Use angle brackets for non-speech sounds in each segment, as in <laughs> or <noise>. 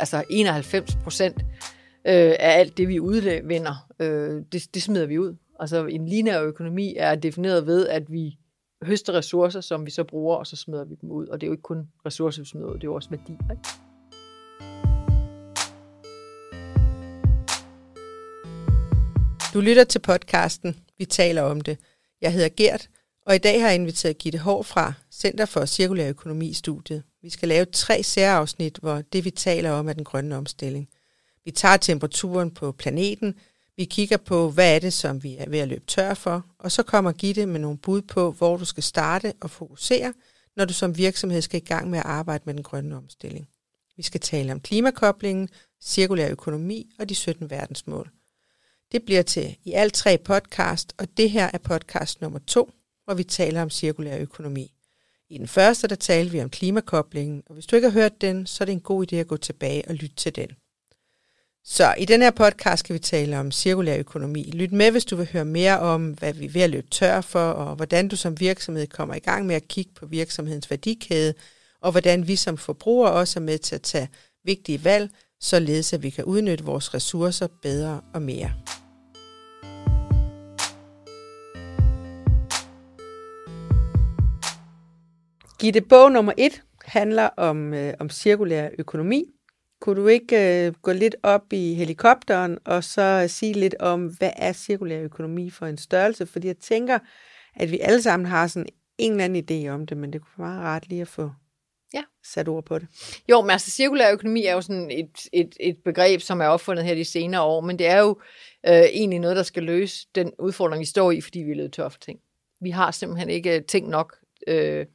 altså 91 procent øh, af alt det, vi udvinder, øh, det, det smider vi ud. Altså en lineær økonomi er defineret ved, at vi høster ressourcer, som vi så bruger, og så smider vi dem ud. Og det er jo ikke kun ressourcer, vi smider ud, det er jo også værdi. Ikke? Du lytter til podcasten Vi taler om det. Jeg hedder Gert, og i dag har jeg inviteret Gitte Hår fra Center for Cirkulær Økonomi studiet. Vi skal lave tre særafsnit, hvor det vi taler om er den grønne omstilling. Vi tager temperaturen på planeten, vi kigger på, hvad er det, som vi er ved at løbe tør for, og så kommer Gitte med nogle bud på, hvor du skal starte og fokusere, når du som virksomhed skal i gang med at arbejde med den grønne omstilling. Vi skal tale om klimakoblingen, cirkulær økonomi og de 17 verdensmål. Det bliver til i alt tre podcast, og det her er podcast nummer to, hvor vi taler om cirkulær økonomi. I den første, der talte vi om klimakoblingen, og hvis du ikke har hørt den, så er det en god idé at gå tilbage og lytte til den. Så i den her podcast skal vi tale om cirkulær økonomi. Lyt med, hvis du vil høre mere om, hvad vi er ved at løbe tør for, og hvordan du som virksomhed kommer i gang med at kigge på virksomhedens værdikæde, og hvordan vi som forbrugere også er med til at tage vigtige valg, således at vi kan udnytte vores ressourcer bedre og mere. Gitte, bog nummer et handler om, øh, om cirkulær økonomi. Kunne du ikke øh, gå lidt op i helikopteren og så sige lidt om, hvad er cirkulær økonomi for en størrelse? Fordi jeg tænker, at vi alle sammen har sådan en eller anden idé om det, men det kunne være meget rart lige at få ja. sat ord på det. Jo, men altså cirkulær økonomi er jo sådan et, et, et begreb, som er opfundet her de senere år, men det er jo øh, egentlig noget, der skal løse den udfordring, vi står i, fordi vi er løbet tør for ting. Vi har simpelthen ikke ting nok øh,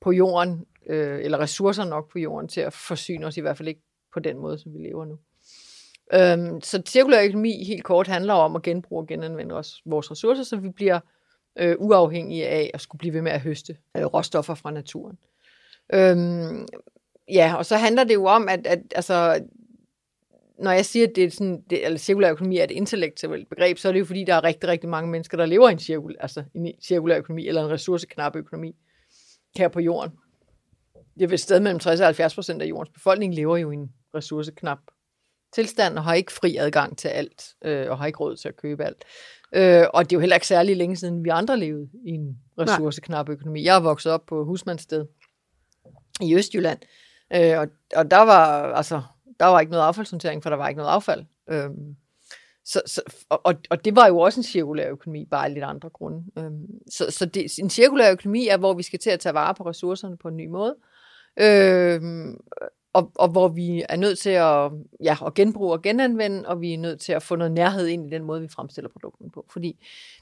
på jorden, øh, eller ressourcer nok på jorden til at forsyne os, i hvert fald ikke på den måde, som vi lever nu. Øhm, så cirkulær økonomi helt kort handler om at genbruge og genanvende os, vores ressourcer, så vi bliver øh, uafhængige af at skulle blive ved med at høste øh, råstoffer fra naturen. Øhm, ja, og så handler det jo om, at, at altså, når jeg siger, at det er sådan, det, eller cirkulær økonomi er et intellektuelt begreb, så er det jo fordi, der er rigtig, rigtig mange mennesker, der lever i en cirkulær, altså en cirkulær økonomi, eller en ressourceknap økonomi her på jorden. Det vil sted mellem 60 og 70 procent af jordens befolkning lever jo i en ressourceknap tilstand og har ikke fri adgang til alt, øh, og har ikke råd til at købe alt. Øh, og det er jo heller ikke særlig længe siden, vi andre levede i en ressourceknap økonomi. Jeg er vokset op på husmandssted i Østjylland, øh, og, og der var altså der var ikke noget affaldshåndtering, for der var ikke noget affald. Øh, så, så, og, og det var jo også en cirkulær økonomi, bare af lidt andre grunde. Øh, så så det, en cirkulær økonomi er, hvor vi skal til at tage vare på ressourcerne på en ny måde. Øh, og, og hvor vi er nødt til at, ja, at genbruge og genanvende, og vi er nødt til at få noget nærhed ind i den måde, vi fremstiller produkten på. Fordi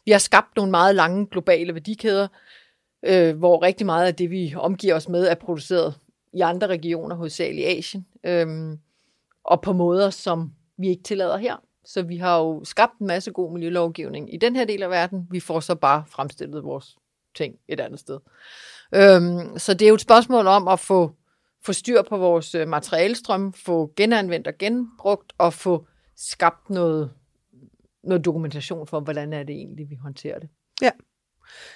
vi har skabt nogle meget lange globale værdikæder, øh, hvor rigtig meget af det, vi omgiver os med, er produceret i andre regioner, hovedsageligt i Asien, øh, og på måder, som vi ikke tillader her. Så vi har jo skabt en masse god miljølovgivning i den her del af verden. Vi får så bare fremstillet vores ting et andet sted. Øhm, så det er jo et spørgsmål om at få få styr på vores øh, materialestrøm, få genanvendt og genbrugt, og få skabt noget, noget dokumentation for, hvordan er det egentlig, vi håndterer det. Ja.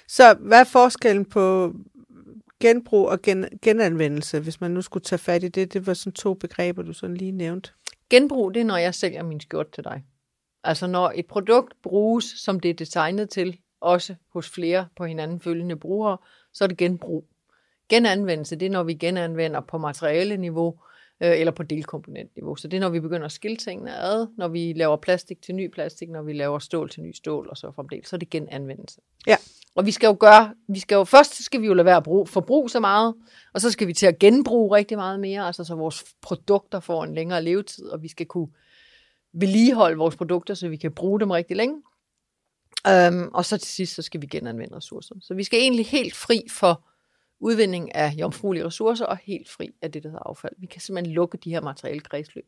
Så hvad er forskellen på genbrug og gen, genanvendelse, hvis man nu skulle tage fat i det? Det var sådan to begreber, du sådan lige nævnte. Genbrug, det er, når jeg sælger min skjort til dig. Altså når et produkt bruges, som det er designet til, også hos flere på hinanden følgende brugere, så er det genbrug. Genanvendelse, det er, når vi genanvender på materiale-niveau øh, eller på delkomponentniveau. Så det er, når vi begynder at skille tingene ad, når vi laver plastik til ny plastik, når vi laver stål til ny stål og så fremdeles. Så er det genanvendelse. Ja. Og vi skal jo gøre, vi skal jo først skal vi jo lade være at bruge, forbruge så meget, og så skal vi til at genbruge rigtig meget mere, altså så vores produkter får en længere levetid, og vi skal kunne vedligeholde vores produkter, så vi kan bruge dem rigtig længe. Um, og så til sidst, så skal vi genanvende ressourcer. Så vi skal egentlig helt fri for udvinding af jomfruelige ressourcer og helt fri af det, der hedder affald. Vi kan simpelthen lukke de her materielle kredsløb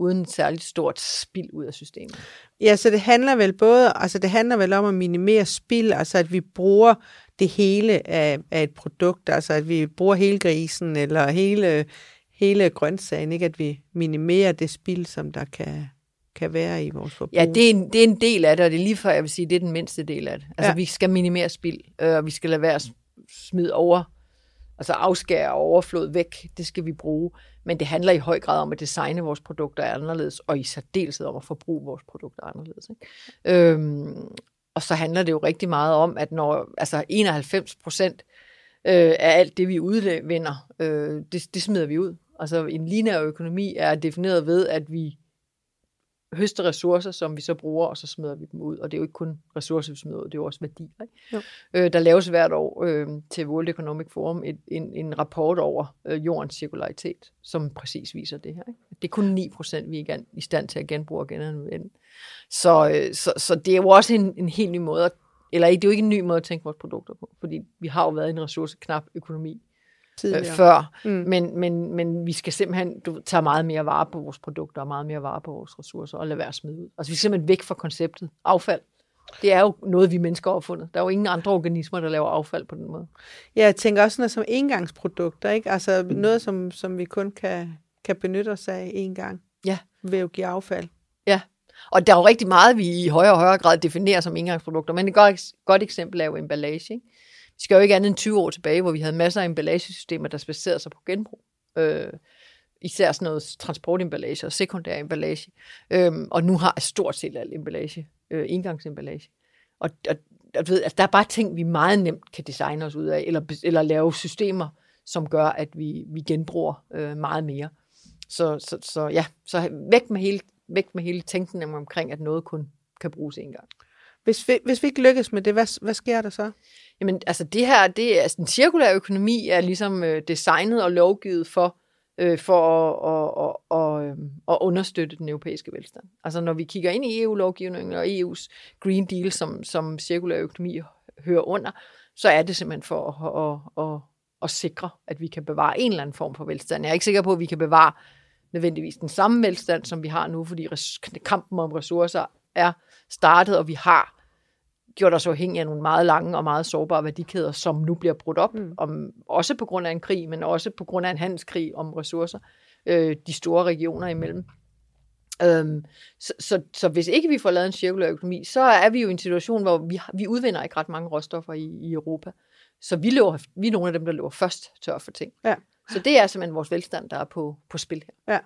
uden et særligt stort spild ud af systemet. Ja, så det handler vel både, altså det handler vel om at minimere spild, altså at vi bruger det hele af, af et produkt, altså at vi bruger hele grisen eller hele, hele grøntsagen, ikke at vi minimerer det spild, som der kan, kan være i vores forbrug. Ja, det er, en, det er en del af det, og det er lige før, jeg vil sige, det er den mindste del af det. Altså, ja. vi skal minimere spild, øh, og vi skal lade være smide over Altså afskære overflod væk, det skal vi bruge. Men det handler i høj grad om at designe vores produkter anderledes, og i særdeleshed om at forbruge vores produkter anderledes. Ikke? Øhm, og så handler det jo rigtig meget om, at når altså 91 procent øh, af alt det, vi udvinder, øh, det, det smider vi ud. Altså en lineær økonomi er defineret ved, at vi høster ressourcer, som vi så bruger, og så smider vi dem ud. Og det er jo ikke kun ressourcer, vi smider ud, det er jo også værdi. Ikke? Øh, der laves hvert år øh, til World Economic Forum et, en, en rapport over øh, jordens cirkularitet, som præcis viser det her. Ikke? Det er kun 9%, vi er i stand til at genbruge og genanvende. Så, øh, så, så det er jo også en, en helt ny måde, at, eller det er jo ikke en ny måde at tænke vores produkter på, fordi vi har jo været i en ressourceknap økonomi øh, før. Mm. Men, men, men vi skal simpelthen du, tage meget mere vare på vores produkter og meget mere vare på vores ressourcer og lade være smide ud. Altså vi er simpelthen væk fra konceptet. Affald. Det er jo noget, vi mennesker har opfundet. Der er jo ingen andre organismer, der laver affald på den måde. Ja, jeg tænker også noget som engangsprodukter, ikke? Altså mm. noget, som, som vi kun kan, kan benytte os af en gang. Ja. Ved at give affald. Ja. Og der er jo rigtig meget, vi i højere og højere grad definerer som engangsprodukter. Men et godt, godt eksempel er jo emballage. Ikke? Vi skal jo ikke andet end 20 år tilbage, hvor vi havde masser af emballagesystemer, der baserede sig på genbrug. Øh, især sådan noget transportemballage og sekundær emballage. Øh, og nu har stort set alt emballage, øh, indgangsemballage. Og, og, og ved, altså, der er bare ting, vi meget nemt kan designe os ud af, eller, eller lave systemer, som gør, at vi, vi genbruger øh, meget mere. Så, så, så ja, så væk med hele, væk med hele tænkningen omkring, at noget kun kan bruges en gang. Hvis vi, hvis vi ikke lykkes med det, hvad, hvad sker der så? Jamen, altså det her, det er, altså, den cirkulære økonomi er ligesom øh, designet og lovgivet for, øh, for at, at, at, at, øhm, at understøtte den europæiske velstand. Altså når vi kigger ind i EU-lovgivningen og EU's Green Deal, som, som cirkulær økonomi hører under, så er det simpelthen for at, at, at, at sikre, at vi kan bevare en eller anden form for velstand. Jeg er ikke sikker på, at vi kan bevare nødvendigvis den samme velstand, som vi har nu, fordi kampen om ressourcer er startet, og vi har gjort os afhængige af nogle meget lange og meget sårbare værdikæder, som nu bliver brudt op, mm. om, også på grund af en krig, men også på grund af en handelskrig om ressourcer, øh, de store regioner imellem. Øhm, så, så, så hvis ikke vi får lavet en cirkulær økonomi, så er vi jo i en situation, hvor vi, vi udvinder ikke ret mange råstoffer i, i Europa. Så vi, løber, vi er nogle af dem, der løber først tør for ting. Ja. Så det er simpelthen vores velstand, der er på, på spil her. Ja.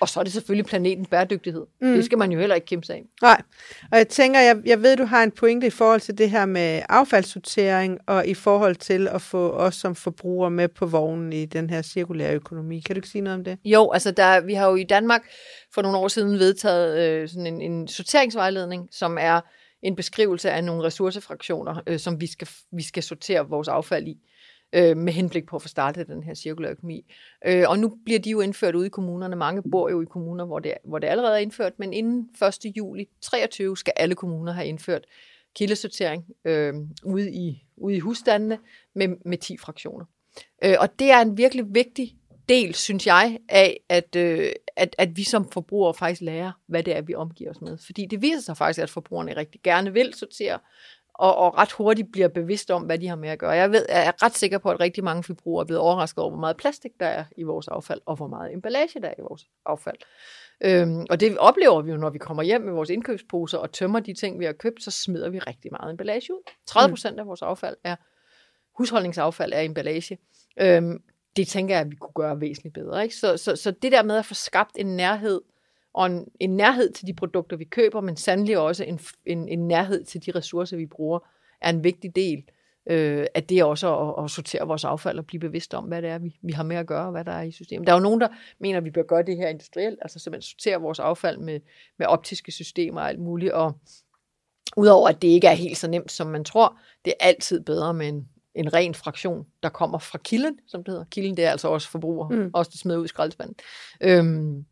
Og så er det selvfølgelig planetens bæredygtighed. Mm. Det skal man jo heller ikke kæmpe sig af. Nej, og jeg tænker, jeg, jeg ved, du har en pointe i forhold til det her med affaldssortering, og i forhold til at få os som forbrugere med på vognen i den her cirkulære økonomi. Kan du ikke sige noget om det? Jo, altså der, vi har jo i Danmark for nogle år siden vedtaget øh, sådan en, en sorteringsvejledning, som er en beskrivelse af nogle ressourcefraktioner, øh, som vi skal, vi skal sortere vores affald i øh, med henblik på at få startet den her cirkulære økonomi. Øh, og nu bliver de jo indført ude i kommunerne. Mange bor jo i kommuner, hvor det, hvor det allerede er indført, men inden 1. juli 23 skal alle kommuner have indført kildesortering øh, ude, i, ude i husstandene med, med 10 fraktioner. Øh, og det er en virkelig vigtig del, synes jeg, af, at, øh, at, at vi som forbrugere faktisk lærer, hvad det er, vi omgiver os med. Fordi det viser sig faktisk, at forbrugerne rigtig gerne vil sortere, og, og ret hurtigt bliver bevidst om, hvad de har med at gøre. Jeg, ved, jeg er ret sikker på, at rigtig mange forbrugere er blevet overrasket over, hvor meget plastik der er i vores affald, og hvor meget emballage der er i vores affald. Øhm, og det oplever vi jo, når vi kommer hjem med vores indkøbsposer og tømmer de ting, vi har købt, så smider vi rigtig meget emballage ud. 30 procent mm. af vores affald er husholdningsaffald er emballage. Øhm, det tænker jeg, at vi kunne gøre væsentligt bedre. Ikke? Så, så, så det der med at få skabt en nærhed, og en, en nærhed til de produkter, vi køber, men sandelig også en, en, en nærhed til de ressourcer, vi bruger, er en vigtig del øh, af det også at, at sortere vores affald og blive bevidst om, hvad det er, vi, vi har med at gøre, og hvad der er i systemet. Der er jo nogen, der mener, at vi bør gøre det her industrielt, altså simpelthen sortere vores affald med, med optiske systemer og alt muligt, og udover at det ikke er helt så nemt, som man tror, det er altid bedre med en, en ren fraktion, der kommer fra kilden, som det hedder. Kilden, det er altså også forbruger, mm. også det smider ud i skraldespanden. Øhm,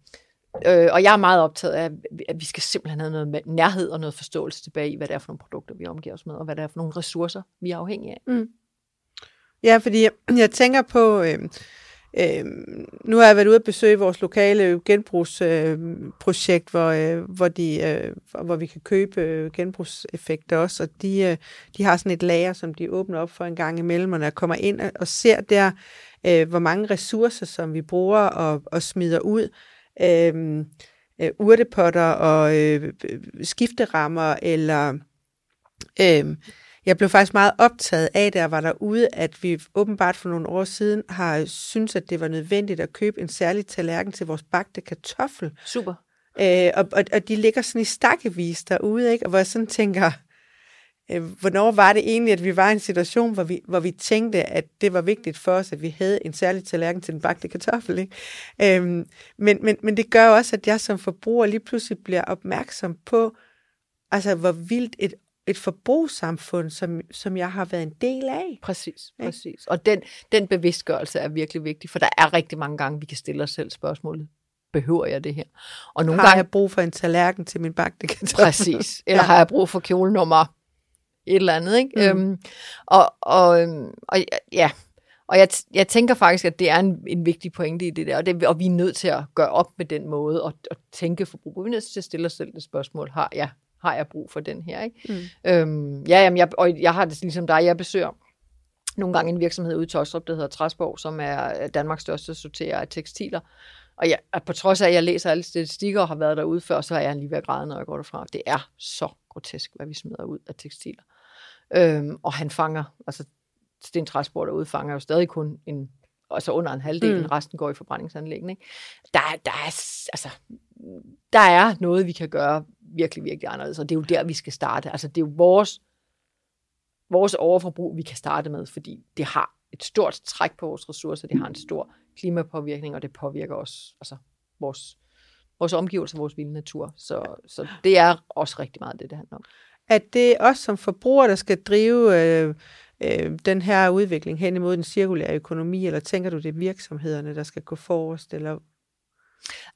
Øh, og jeg er meget optaget af, at vi skal simpelthen have noget nærhed og noget forståelse tilbage i, hvad det er for nogle produkter, vi omgiver os med, og hvad det er for nogle ressourcer, vi er afhængige af. Mm. Ja, fordi jeg, jeg tænker på, øh, øh, nu har jeg været ude at besøge vores lokale genbrugsprojekt, øh, hvor, øh, hvor, de, øh, hvor vi kan købe øh, genbrugseffekter også, og de, øh, de har sådan et lager, som de åbner op for en gang imellem, og når jeg kommer ind og ser der, øh, hvor mange ressourcer, som vi bruger og, og smider ud, øh, øh, urtepotter og øh, skifterammer, eller øh, Jeg blev faktisk meget optaget af, da jeg var derude, at vi åbenbart for nogle år siden har synes, at det var nødvendigt at købe en særlig tallerken til vores bagte kartoffel. Super. Øh, og, og, og de ligger sådan i stakkevis derude, ikke? Og hvor jeg sådan tænker, øh, hvornår var det egentlig, at vi var i en situation, hvor vi, hvor vi tænkte, at det var vigtigt for os, at vi havde en særlig tallerken til den bagte kartoffel, ikke? Øh, men, men, men det gør også, at jeg som forbruger lige pludselig bliver opmærksom på, altså hvor vildt et et forbrugssamfund, som, som jeg har været en del af. Præcis, præcis. Og den, den bevidstgørelse er virkelig vigtig, for der er rigtig mange gange, vi kan stille os selv spørgsmålet, behøver jeg det her? Og nogle har gange, jeg brug for en tallerken til min bagte kartoffel? Præcis. <laughs> Eller ja. har jeg brug for kjole nummer et eller andet, ikke? Mm. Øhm, og, og, øhm, og ja, og jeg, jeg tænker faktisk, at det er en, en vigtig pointe i det der, og, det, og vi er nødt til at gøre op med den måde og, og tænke forbrug. Vi er nødt til at stille os selv det spørgsmål, har jeg, har jeg brug for den her? Ikke? Mm. Øhm, ja, jamen, jeg, og jeg har det ligesom dig, jeg besøger nogle gange en virksomhed ude i Tøjstrup, der hedder Træsborg, som er Danmarks største sorterer af tekstiler. Og jeg, på trods af, at jeg læser alle statistikker og har været derude før, så er jeg lige ved at græde, når jeg går derfra. Det er så grotesk, hvad vi smider ud af tekstiler. Øhm, og han fanger, altså Sten Træsborg derude fanger jo stadig kun en, altså under en halvdel, mm. resten går i forbrændingsanlæggene. Ikke? Der, der, er, altså, der er noget, vi kan gøre virkelig, virkelig anderledes, og det er jo der, vi skal starte. Altså det er jo vores, vores overforbrug, vi kan starte med, fordi det har et stort træk på vores ressourcer, det har en stor klimapåvirkning, og det påvirker også altså, vores, vores omgivelser, vores vilde natur. Så, så det er også rigtig meget det, det handler om. At det er os som forbrugere, der skal drive øh, øh, den her udvikling hen imod den cirkulære økonomi, eller tænker du, det er virksomhederne, der skal gå forrest, eller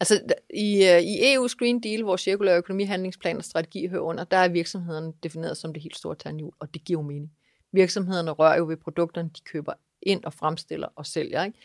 Altså i, øh, i EU's Green Deal, hvor cirkulær økonomi, handlingsplan og strategi hører under, der er virksomhederne defineret som det helt store tandhjul, og det giver jo mening. Virksomhederne rører jo ved produkterne, de køber ind og fremstiller og sælger. Ikke?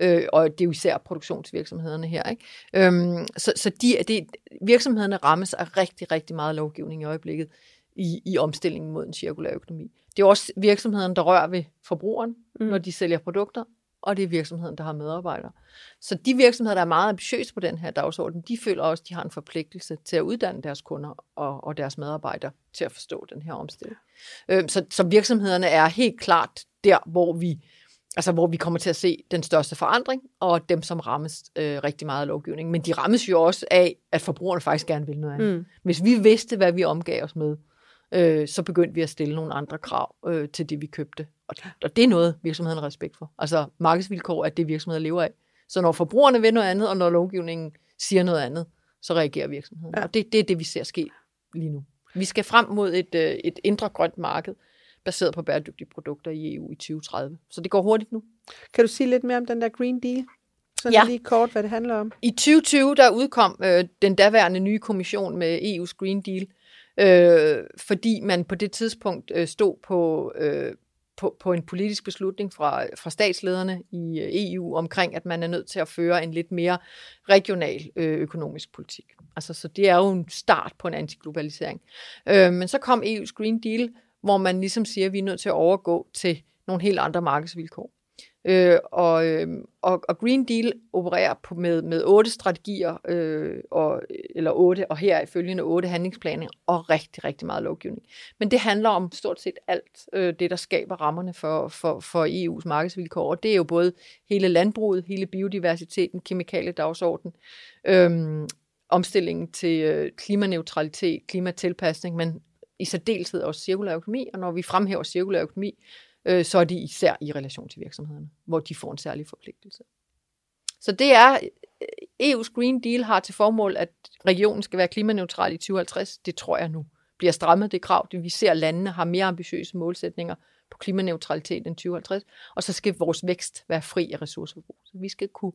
Øh, og det er jo især produktionsvirksomhederne her. Ikke? Øhm, så så de, de, virksomhederne rammes af rigtig, rigtig meget lovgivning i øjeblikket i, i omstillingen mod en cirkulær økonomi. Det er også virksomhederne, der rører ved forbrugeren, mm. når de sælger produkter, og det er virksomheden, der har medarbejdere. Så de virksomheder, der er meget ambitiøse på den her dagsorden, de føler også, at de har en forpligtelse til at uddanne deres kunder og, og deres medarbejdere til at forstå den her omstilling. Øh, så, så virksomhederne er helt klart der, hvor vi, altså hvor vi kommer til at se den største forandring, og dem, som rammes øh, rigtig meget af lovgivningen. Men de rammes jo også af, at forbrugerne faktisk gerne vil noget andet. Mm. Hvis vi vidste, hvad vi omgav os med, øh, så begyndte vi at stille nogle andre krav øh, til det, vi købte. Og, og det er noget, virksomheden har respekt for. Altså markedsvilkår er det, virksomheder lever af. Så når forbrugerne vil noget andet, og når lovgivningen siger noget andet, så reagerer virksomheden. Ja. Og det, det er det, vi ser ske lige nu. Vi skal frem mod et, øh, et indre grønt marked, baseret på bæredygtige produkter i EU i 2030. Så det går hurtigt nu. Kan du sige lidt mere om den der Green Deal? Så ja. lige kort, hvad det handler om. I 2020, der udkom øh, den daværende nye kommission med EU's Green Deal, øh, fordi man på det tidspunkt øh, stod på, øh, på, på en politisk beslutning fra, fra statslederne i øh, EU omkring, at man er nødt til at føre en lidt mere regional øh, økonomisk politik. Altså, så det er jo en start på en antiglobalisering. Øh, men så kom EU's Green Deal, hvor man ligesom siger, at vi er nødt til at overgå til nogle helt andre markedsvilkår. Øh, og, øh, og, og Green Deal opererer på med, med otte strategier, øh, og, eller otte, og her er følgende otte handlingsplaner, og rigtig, rigtig meget lovgivning. Men det handler om stort set alt øh, det, der skaber rammerne for, for, for EU's markedsvilkår, og det er jo både hele landbruget, hele biodiversiteten, kemikaliedagsordenen, øh, omstillingen til øh, klimaneutralitet, klimatilpasning, men i særdeleshed også cirkulær økonomi, og når vi fremhæver cirkulær økonomi, øh, så er de især i relation til virksomhederne, hvor de får en særlig forpligtelse. Så det er, øh, EU's Green Deal har til formål, at regionen skal være klimaneutral i 2050. Det tror jeg nu bliver strammet, det krav. Det vi ser, at landene har mere ambitiøse målsætninger på klimaneutralitet end 2050. Og så skal vores vækst være fri af ressourceforbrug. Så vi skal kunne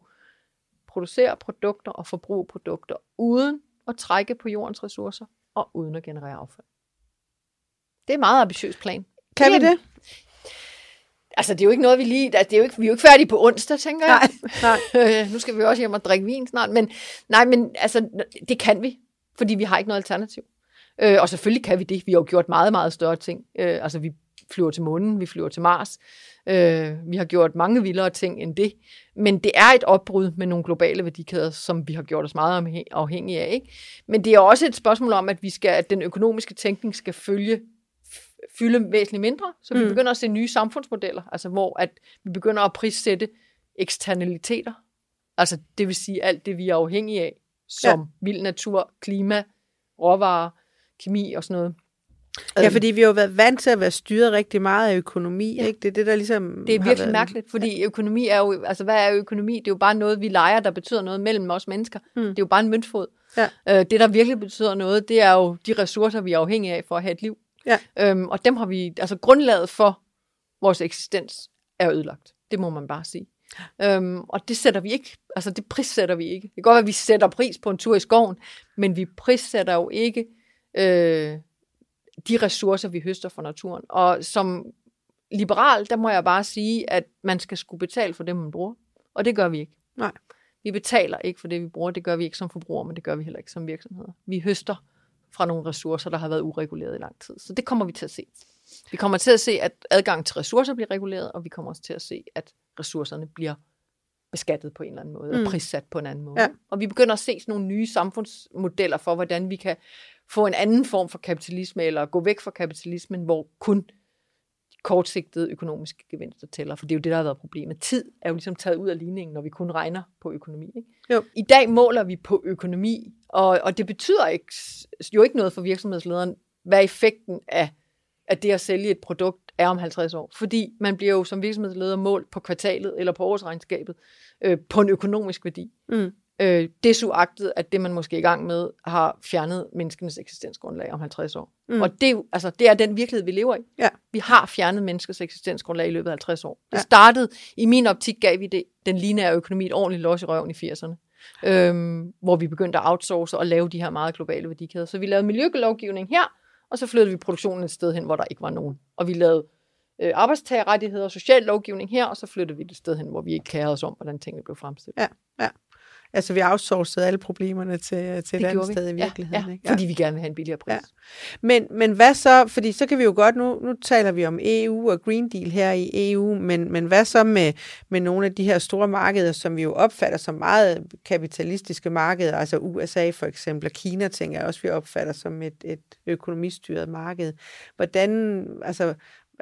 producere produkter og forbruge produkter uden at trække på jordens ressourcer og uden at generere affald. Det er en meget ambitiøs plan. Kan vi det? Altså, det er jo ikke noget, vi lige... Altså, det er jo ikke, vi er jo ikke færdige på onsdag, tænker jeg. Nej, nej. <laughs> nu skal vi også hjem og drikke vin snart. Men nej, men altså, det kan vi, fordi vi har ikke noget alternativ. Øh, og selvfølgelig kan vi det. Vi har jo gjort meget, meget større ting. Øh, altså, vi flyver til månen, vi flyver til Mars. Øh, vi har gjort mange vildere ting end det. Men det er et opbrud med nogle globale værdikæder, som vi har gjort os meget afhængige af. Ikke? Men det er også et spørgsmål om, at vi skal, at den økonomiske tænkning skal følge fylde væsentligt mindre, så vi Mm. begynder at se nye samfundsmodeller, altså hvor at vi begynder at prissætte eksternaliteter, altså det vil sige alt det, vi er afhængige af, som ja. vild natur, klima, råvarer, kemi og sådan noget. Ja, Øhm, fordi vi har jo været vant til at være styret rigtig meget af økonomi, Ja. ikke? Det er det, der ligesom Det er virkelig været- mærkeligt, fordi økonomi er jo, altså hvad er økonomi? Det er jo bare noget, vi leger, der betyder noget mellem os mennesker. Mm. Det er jo bare en møntfod. Ja. Øh, det, der virkelig betyder noget, det er jo de ressourcer, vi er afhængige af for at have et liv. Ja. Øhm, og dem har vi, altså grundlaget for vores eksistens er ødelagt. Det må man bare sige. Øhm, og det sætter vi ikke, altså det prissætter vi ikke. Det kan godt være, at vi sætter pris på en tur i skoven, men vi prissætter jo ikke øh, de ressourcer, vi høster fra naturen. Og som liberal, der må jeg bare sige, at man skal skulle betale for det, man bruger. Og det gør vi ikke. Nej. Vi betaler ikke for det, vi bruger. Det gør vi ikke som forbrugere, men det gør vi heller ikke som virksomheder. Vi høster fra nogle ressourcer, der har været ureguleret i lang tid. Så det kommer vi til at se. Vi kommer til at se, at adgang til ressourcer bliver reguleret, og vi kommer også til at se, at ressourcerne bliver beskattet på en eller anden måde, Mm. og prissat på en anden måde. Ja. Og vi begynder at se sådan nogle nye samfundsmodeller for, hvordan vi kan få en anden form for kapitalisme, eller gå væk fra kapitalismen, hvor kun kortsigtede økonomiske gevinster tæller, for det er jo det, der har været problemet. Tid er jo ligesom taget ud af ligningen, når vi kun regner på økonomi. Ikke? Jo. I dag måler vi på økonomi, og, og det betyder ikke, jo ikke noget for virksomhedslederen, hvad effekten af, af det at sælge et produkt er om 50 år. Fordi man bliver jo som virksomhedsleder målt på kvartalet eller på årsregnskabet øh, på en økonomisk værdi. Mm. Øh, desuagtet, at det man måske er i gang med, har fjernet menneskenes eksistensgrundlag om 50 år. Mm. Og det er, altså, det er den virkelighed, vi lever i. Ja. Vi har fjernet menneskers eksistensgrundlag i løbet af 50 år. Det Ja. startede, i min optik gav vi det, den lineære økonomi et ordentligt los i røven i 80'erne. Øhm, hvor vi begyndte at outsource og lave de her meget globale værdikæder. Så vi lavede miljølovgivning her, og så flyttede vi produktionen et sted hen, hvor der ikke var nogen. Og vi lavede øh, arbejdstagerrettigheder og social lovgivning her, og så flyttede vi det et sted hen, hvor vi ikke kærede os om, hvordan tingene blev fremstillet. Ja. Altså, vi outsourcede alle problemerne til, til et det andet vi. sted i virkeligheden. ja, ja, ikke? fordi vi gerne vil have en billigere pris. Ja. Men, men hvad så, fordi så kan vi jo godt, nu, nu taler vi om EU og Green Deal her i EU, men, men hvad så med, med nogle af de her store markeder, som vi jo opfatter som meget kapitalistiske markeder, altså USA for eksempel, og Kina tænker jeg også, vi opfatter som et, et økonomistyret marked. Hvordan, altså,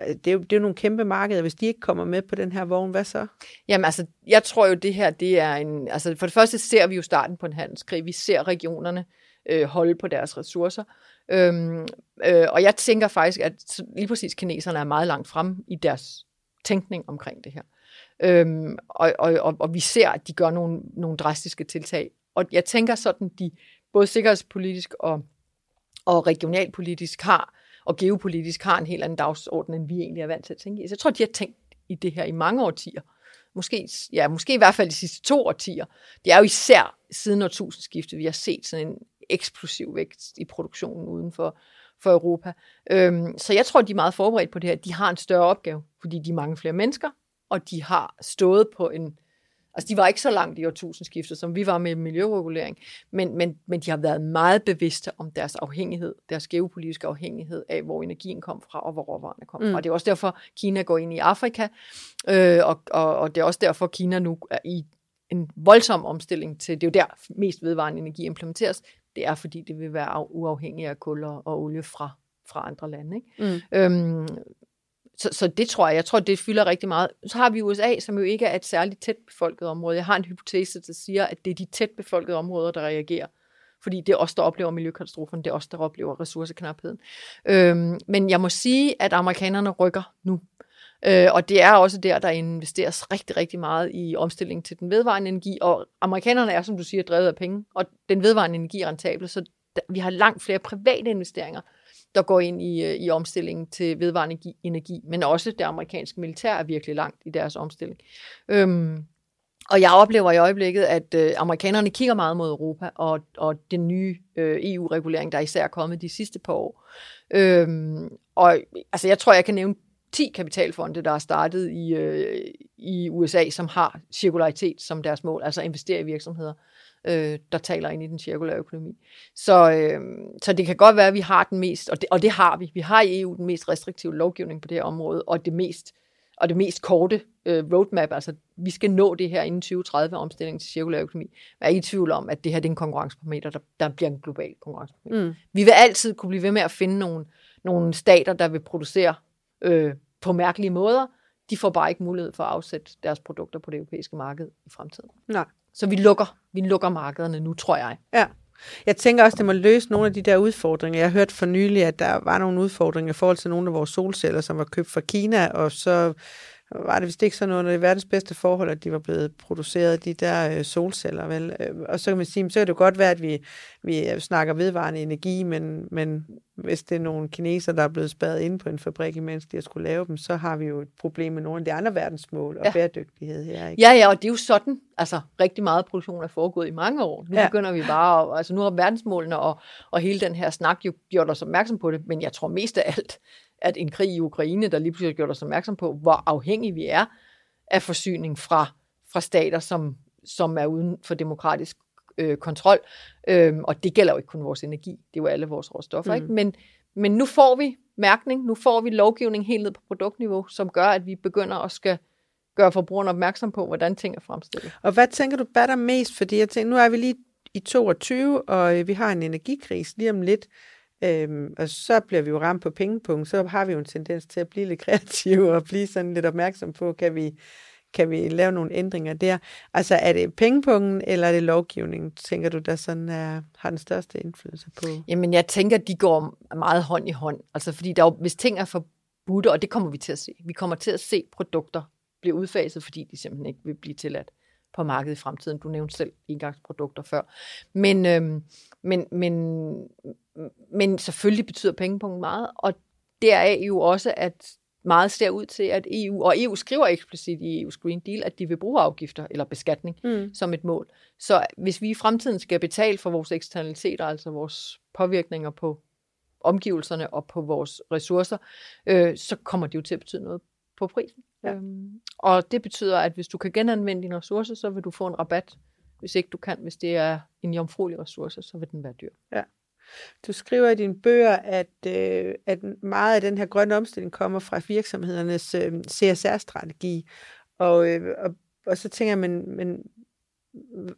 Øh, det er, jo, det er jo nogle kæmpe markeder, hvis de ikke kommer med på den her vogn, hvad så? Jamen altså, jeg tror jo, det her, det er en... Altså, for det første ser vi jo starten på en handelskrig. Vi ser regionerne øh, holde på deres ressourcer. Øhm, øh, og jeg tænker faktisk, at lige præcis kineserne er meget langt frem i deres tænkning omkring det her. Øhm, og, og, og, og vi ser, at de gør nogle, nogle drastiske tiltag. Og jeg tænker sådan, de både sikkerhedspolitisk og, og regionalpolitisk har, og geopolitisk har en helt anden dagsorden, end vi egentlig er vant til at tænke i. Så jeg tror, de har tænkt i det her i mange årtier. Måske, ja, måske i hvert fald de sidste to årtier. Det er jo især siden årtusindskiftet, vi har set sådan en eksplosiv vækst i produktionen uden for, for Europa. Øhm, så jeg tror, de er meget forberedt på det her. De har en større opgave, fordi de er mange flere mennesker, og de har stået på en... Altså, de var ikke så langt i årtusindskiftet, som vi var med miljøregulering, men, men, men de har været meget bevidste om deres afhængighed, deres geopolitiske afhængighed af, hvor energien kom fra, og hvor råvarerne kom fra. Mm. Og det er også derfor, Kina går ind i Afrika, øh, og, og, og det er også derfor, Kina nu er i en voldsom omstilling til, det er jo der mest vedvarende energi implementeres, det er fordi, det vil være af- uafhængigt af kul og, og olie fra, fra andre lande. Ikke? Mm. Øhm, så, så det tror jeg, jeg tror, det fylder rigtig meget. Så har vi USA, som jo ikke er et særligt tæt befolket område. Jeg har en hypotese, der siger, at det er de tæt befolkede områder, der reagerer. Fordi det er os, der oplever miljøkatastrofen. det er os, der oplever ressourceknapheden. Øhm, men jeg må sige, at amerikanerne rykker nu. Øh, og det er også der, der investeres rigtig, rigtig meget i omstilling til den vedvarende energi. Og amerikanerne er, som du siger, drevet af penge, og den vedvarende energi er rentabel, så vi har langt flere private investeringer, der går ind i, øh, i omstillingen til vedvarende energi- men også det amerikanske militær er virkelig langt i deres omstilling. Øhm, og jeg oplever i øjeblikket, at øh, amerikanerne kigger meget mod Europa, og, og den nye øh, EU-regulering, der især er kommet de sidste par år. Øhm, og altså, jeg tror, jeg kan nævne 10 kapitalfonde, der er startet i, øh, i USA, som har cirkularitet som deres mål, altså investere i virksomheder, øh, der taler ind i den cirkulære økonomi. Så, øh, så det kan godt være, at vi har den mest, og det, og det har vi, vi har i EU den mest restriktive lovgivning på det her område, og det mest, og det mest korte øh, roadmap, altså vi skal nå det her inden 2030 omstilling til cirkulær økonomi. Jeg er ikke i tvivl om, at det her det er en konkurrenceparameter, der, der bliver en global konkurrenceparameter. Mm. Vi vil altid kunne blive ved med at finde nogle, nogle stater, der vil producere øh, på mærkelige måder, de får bare ikke mulighed for at afsætte deres produkter på det europæiske marked i fremtiden. Nej. Så vi lukker, vi lukker markederne nu, tror jeg. Ja. Jeg tænker også, det må løse nogle af de der udfordringer. Jeg har hørt for nylig, at der var nogle udfordringer i forhold til nogle af vores solceller, som var købt fra Kina, og så var det vist ikke sådan under verdens bedste forhold, at de var blevet produceret, de der øh, solceller. Vel? Øh, og så kan man sige, så kan det godt være, at vi, vi snakker vedvarende energi, men, men hvis det er nogle kineser, der er blevet spadet ind på en fabrik, imens de har skulle lave dem, så har vi jo et problem med nogle af de andre verdensmål og ja. bæredygtighed her. Ikke? Ja, ja, og det er jo sådan, altså rigtig meget produktion er foregået i mange år. Nu ja. begynder vi bare, altså nu har verdensmålene og, og hele den her snak jo gjort os opmærksom på det, men jeg tror mest af alt, at en krig i Ukraine, der lige pludselig har gjort os opmærksom på, hvor afhængige vi er af forsyning fra, fra stater, som, som er uden for demokratisk øh, kontrol. Øhm, og det gælder jo ikke kun vores energi, det er jo alle vores råstoffer. Mm. Ikke? Men, men nu får vi mærkning, nu får vi lovgivning helt ned på produktniveau, som gør, at vi begynder at skal gøre forbrugerne opmærksom på, hvordan ting er fremstillet. Og hvad tænker du batter mest? Fordi jeg tænker, nu er vi lige i 22, og øh, vi har en energikris lige om lidt. Øhm, og så bliver vi jo ramt på pengepunkt, så har vi jo en tendens til at blive lidt kreative og blive sådan lidt opmærksom på, kan vi, kan vi lave nogle ændringer der? Altså er det pengepungen, eller er det lovgivningen, tænker du, der sådan er, har den største indflydelse på? Jamen jeg tænker, de går meget hånd i hånd. Altså fordi der, hvis ting er forbudte, og det kommer vi til at se, vi kommer til at se produkter blive udfaset, fordi de simpelthen ikke vil blive tilladt på markedet i fremtiden. Du nævnte selv engangsprodukter før. Men, øhm, men, men, men selvfølgelig betyder pengepunkten meget, og deraf er jo også, at meget ser ud til, at EU, og EU skriver eksplicit i EU's Green Deal, at de vil bruge afgifter eller beskatning mm. som et mål. Så hvis vi i fremtiden skal betale for vores eksternaliteter, altså vores påvirkninger på omgivelserne og på vores ressourcer, øh, så kommer det jo til at betyde noget på prisen. Ja. Øhm, og det betyder, at hvis du kan genanvende dine ressourcer, så vil du få en rabat. Hvis ikke du kan, hvis det er en jomfruelig ressource, så vil den være dyr. Ja. Du skriver i dine bøger, at, øh, at meget af den her grønne omstilling kommer fra virksomhedernes øh, CSR-strategi. Og, øh, og, og så tænker jeg, men, men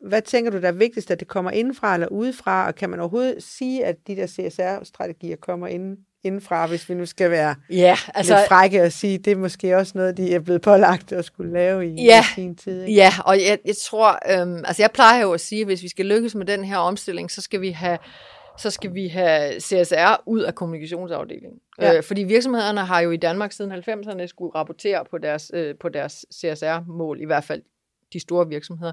hvad tænker du, der er vigtigst, at det kommer indenfra eller udefra? Og kan man overhovedet sige, at de der CSR-strategier kommer inden, indenfra, hvis vi nu skal være ja, altså, lidt frække og sige, det er måske også noget, de er blevet pålagt at skulle lave i, ja, i sin tid. Ikke? Ja, og jeg, jeg tror, øhm, altså jeg plejer jo at sige, at hvis vi skal lykkes med den her omstilling, så skal vi have så skal vi have CSR ud af kommunikationsafdelingen. Ja. Øh, fordi virksomhederne har jo i Danmark siden 90'erne skulle rapportere på deres, øh, på deres CSR-mål, i hvert fald de store virksomheder.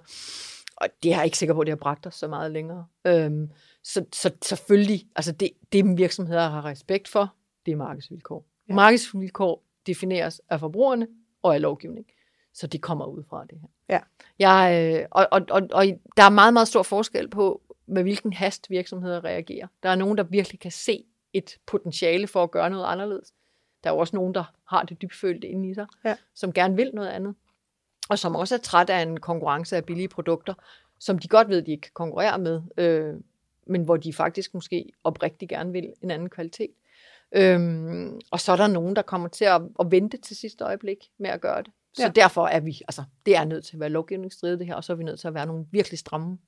Og det er jeg ikke sikker på, at det har bragt os så meget længere. Øhm, så, så selvfølgelig, altså det, det virksomheder har respekt for, det er markedsvilkår. Ja. Markedsvilkår defineres af forbrugerne og af lovgivning. Så det kommer ud fra det her. Ja. Jeg, øh, og, og, og, og der er meget, meget stor forskel på, med hvilken hast virksomheder reagerer. Der er nogen, der virkelig kan se et potentiale for at gøre noget anderledes. Der er også nogen, der har det dybfølte inde i sig, ja. som gerne vil noget andet. Og som også er træt af en konkurrence af billige produkter, som de godt ved, de ikke kan konkurrere med, øh, men hvor de faktisk måske oprigtigt gerne vil en anden kvalitet. Øhm, og så er der nogen, der kommer til at, at vente til sidste øjeblik med at gøre det. Så ja. derfor er vi, altså det er nødt til at være lovgivningsstridigt det her, og så er vi nødt til at være nogle virkelig stramme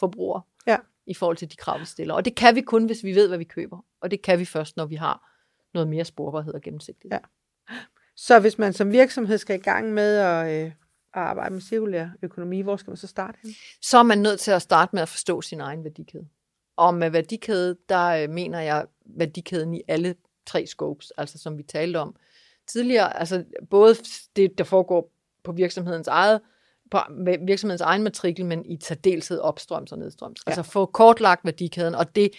forbrugere ja. i forhold til de krav, vi stiller. Og det kan vi kun, hvis vi ved, hvad vi køber. Og det kan vi først, når vi har noget mere sporbarhed og gennemsigtighed. Ja. Så hvis man som virksomhed skal i gang med at, øh, at arbejde med cirkulær økonomi, hvor skal man så starte hen? Så er man nødt til at starte med at forstå sin egen værdikæde. Og med værdikæde, der øh, mener jeg værdikæden i alle tre scopes, altså som vi talte om tidligere. Altså både det, der foregår på virksomhedens eget på virksomhedens egen matrikel, men i særdeleshed opstrøms og nedstrøms. Ja. Altså få kortlagt værdikæden, og det,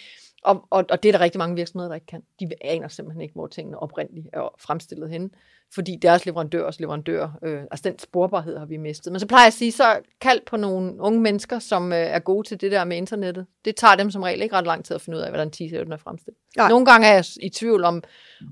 og, og, og det er der rigtig mange virksomheder, der ikke kan. De aner simpelthen ikke, hvor tingene oprindeligt er fremstillet henne, fordi deres leverandørs leverandør, øh, altså den sporbarhed har vi mistet. Men så plejer jeg at sige, så kald på nogle unge mennesker, som øh, er gode til det der med internettet. Det tager dem som regel ikke ret lang tid at finde ud af, hvordan t er fremstillet. Nej. Nogle gange er jeg i tvivl om,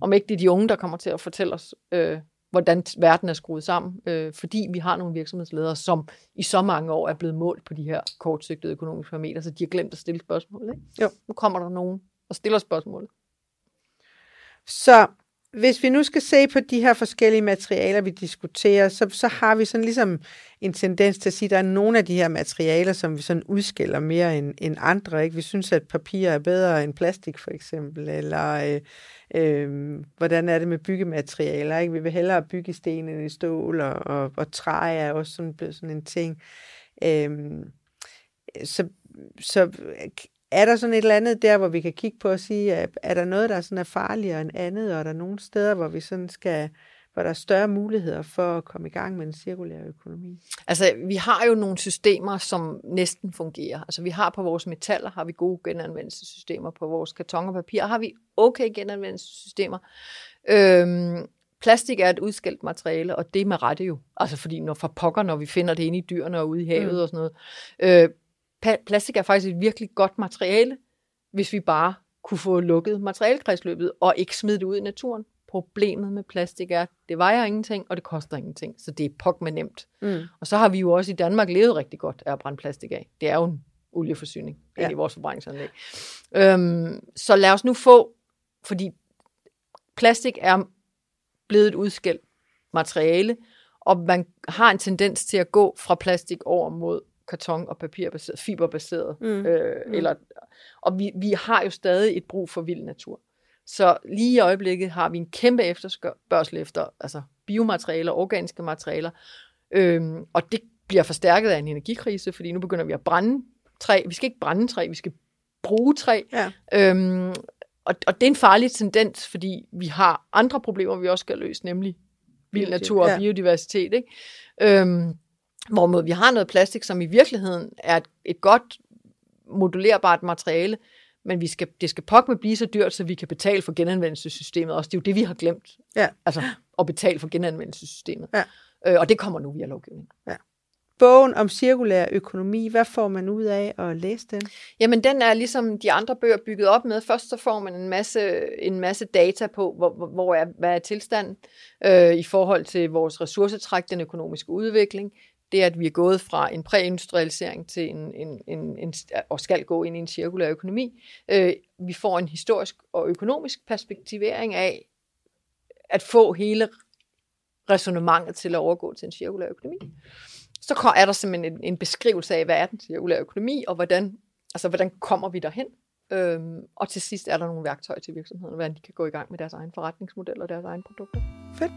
om ikke det er de unge, der kommer til at fortælle os, øh, hvordan verden er skruet sammen, øh, fordi vi har nogle virksomhedsledere, som i så mange år er blevet målt på de her kortsigtede økonomiske parametre, så de har glemt at stille spørgsmål. Ikke? Jo. Nu kommer der nogen og stiller spørgsmål. Så hvis vi nu skal se på de her forskellige materialer, vi diskuterer, så, så har vi sådan ligesom en tendens til at sige, at der er nogle af de her materialer, som vi sådan udskiller mere end, end andre. Ikke? Vi synes, at papir er bedre end plastik, for eksempel, eller øh, øh, hvordan er det med byggematerialer? Ikke? Vi vil hellere bygge sten end i stål, og, og, og træ er også sådan, sådan en ting. Øh, så, så er der sådan et eller andet der, hvor vi kan kigge på og sige, at er der noget, der sådan er farligere end andet, og er der nogle steder, hvor vi sådan skal hvor der er større muligheder for at komme i gang med en cirkulær økonomi? Altså, vi har jo nogle systemer, som næsten fungerer. Altså, vi har på vores metaller, har vi gode genanvendelsessystemer. På vores karton og papir har vi okay genanvendelsessystemer. Øhm, plastik er et udskældt materiale, og det er med rette jo. Altså, fordi når for pokker, når vi finder det inde i dyrene og ude i havet mm. og sådan noget. Øh, plastik er faktisk et virkelig godt materiale, hvis vi bare kunne få lukket materialekredsløbet og ikke smide det ud i naturen. Problemet med plastik er, at det vejer ingenting, og det koster ingenting, så det er pok med nemt. Mm. Og så har vi jo også i Danmark levet rigtig godt af at brænde plastik af. Det er jo en olieforsyning ja. i vores forbrændingsanlæg. Øhm, så lad os nu få, fordi plastik er blevet et udskældt materiale, og man har en tendens til at gå fra plastik over mod karton- og papirbaseret, fiberbaseret. Mm. Øh, mm. Eller, og vi, vi har jo stadig et brug for vild natur. Så lige i øjeblikket har vi en kæmpe efterspørgsel efter altså biomaterialer, organiske materialer, øhm, og det bliver forstærket af en energikrise, fordi nu begynder vi at brænde træ. Vi skal ikke brænde træ, vi skal bruge træ. Ja. Øhm, og, og det er en farlig tendens, fordi vi har andre problemer, vi også skal løse, nemlig vild natur og ja. biodiversitet. Ikke? Øhm, Hvorimod vi har noget plastik, som i virkeligheden er et, et godt modulerbart materiale, men vi skal, det skal pokke med blive så dyrt, så vi kan betale for genanvendelsessystemet også. Det er jo det, vi har glemt. Ja. Altså at betale for genanvendelsessystemet. Ja. Øh, og det kommer nu via lovgivning. Ja. Bogen om cirkulær økonomi, hvad får man ud af at læse den? Jamen, den er ligesom de andre bøger bygget op med. Først så får man en masse, en masse data på, hvor, hvor er, hvad er tilstanden øh, i forhold til vores ressourcetræk, den økonomiske udvikling det, at vi er gået fra en præindustrialisering til en, en, en, en, og skal gå ind i en cirkulær økonomi. Øh, vi får en historisk og økonomisk perspektivering af at få hele resonemanget til at overgå til en cirkulær økonomi. Så er der simpelthen en, en beskrivelse af, hvad er den cirkulære økonomi, og hvordan, altså, hvordan kommer vi derhen. Øhm, og til sidst er der nogle værktøjer til virksomhederne, hvordan de kan gå i gang med deres egen forretningsmodel og deres egne produkter. Fedt.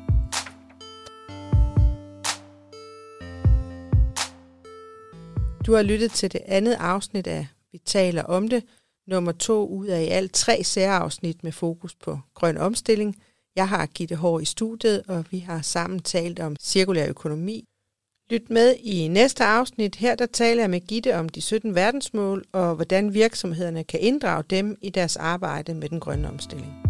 Du har lyttet til det andet afsnit af Vi taler om det, nummer to ud af i alt tre særafsnit med fokus på grøn omstilling. Jeg har Gitte Hår i studiet, og vi har sammen talt om cirkulær økonomi. Lyt med i næste afsnit. Her der taler jeg med Gitte om de 17 verdensmål og hvordan virksomhederne kan inddrage dem i deres arbejde med den grønne omstilling.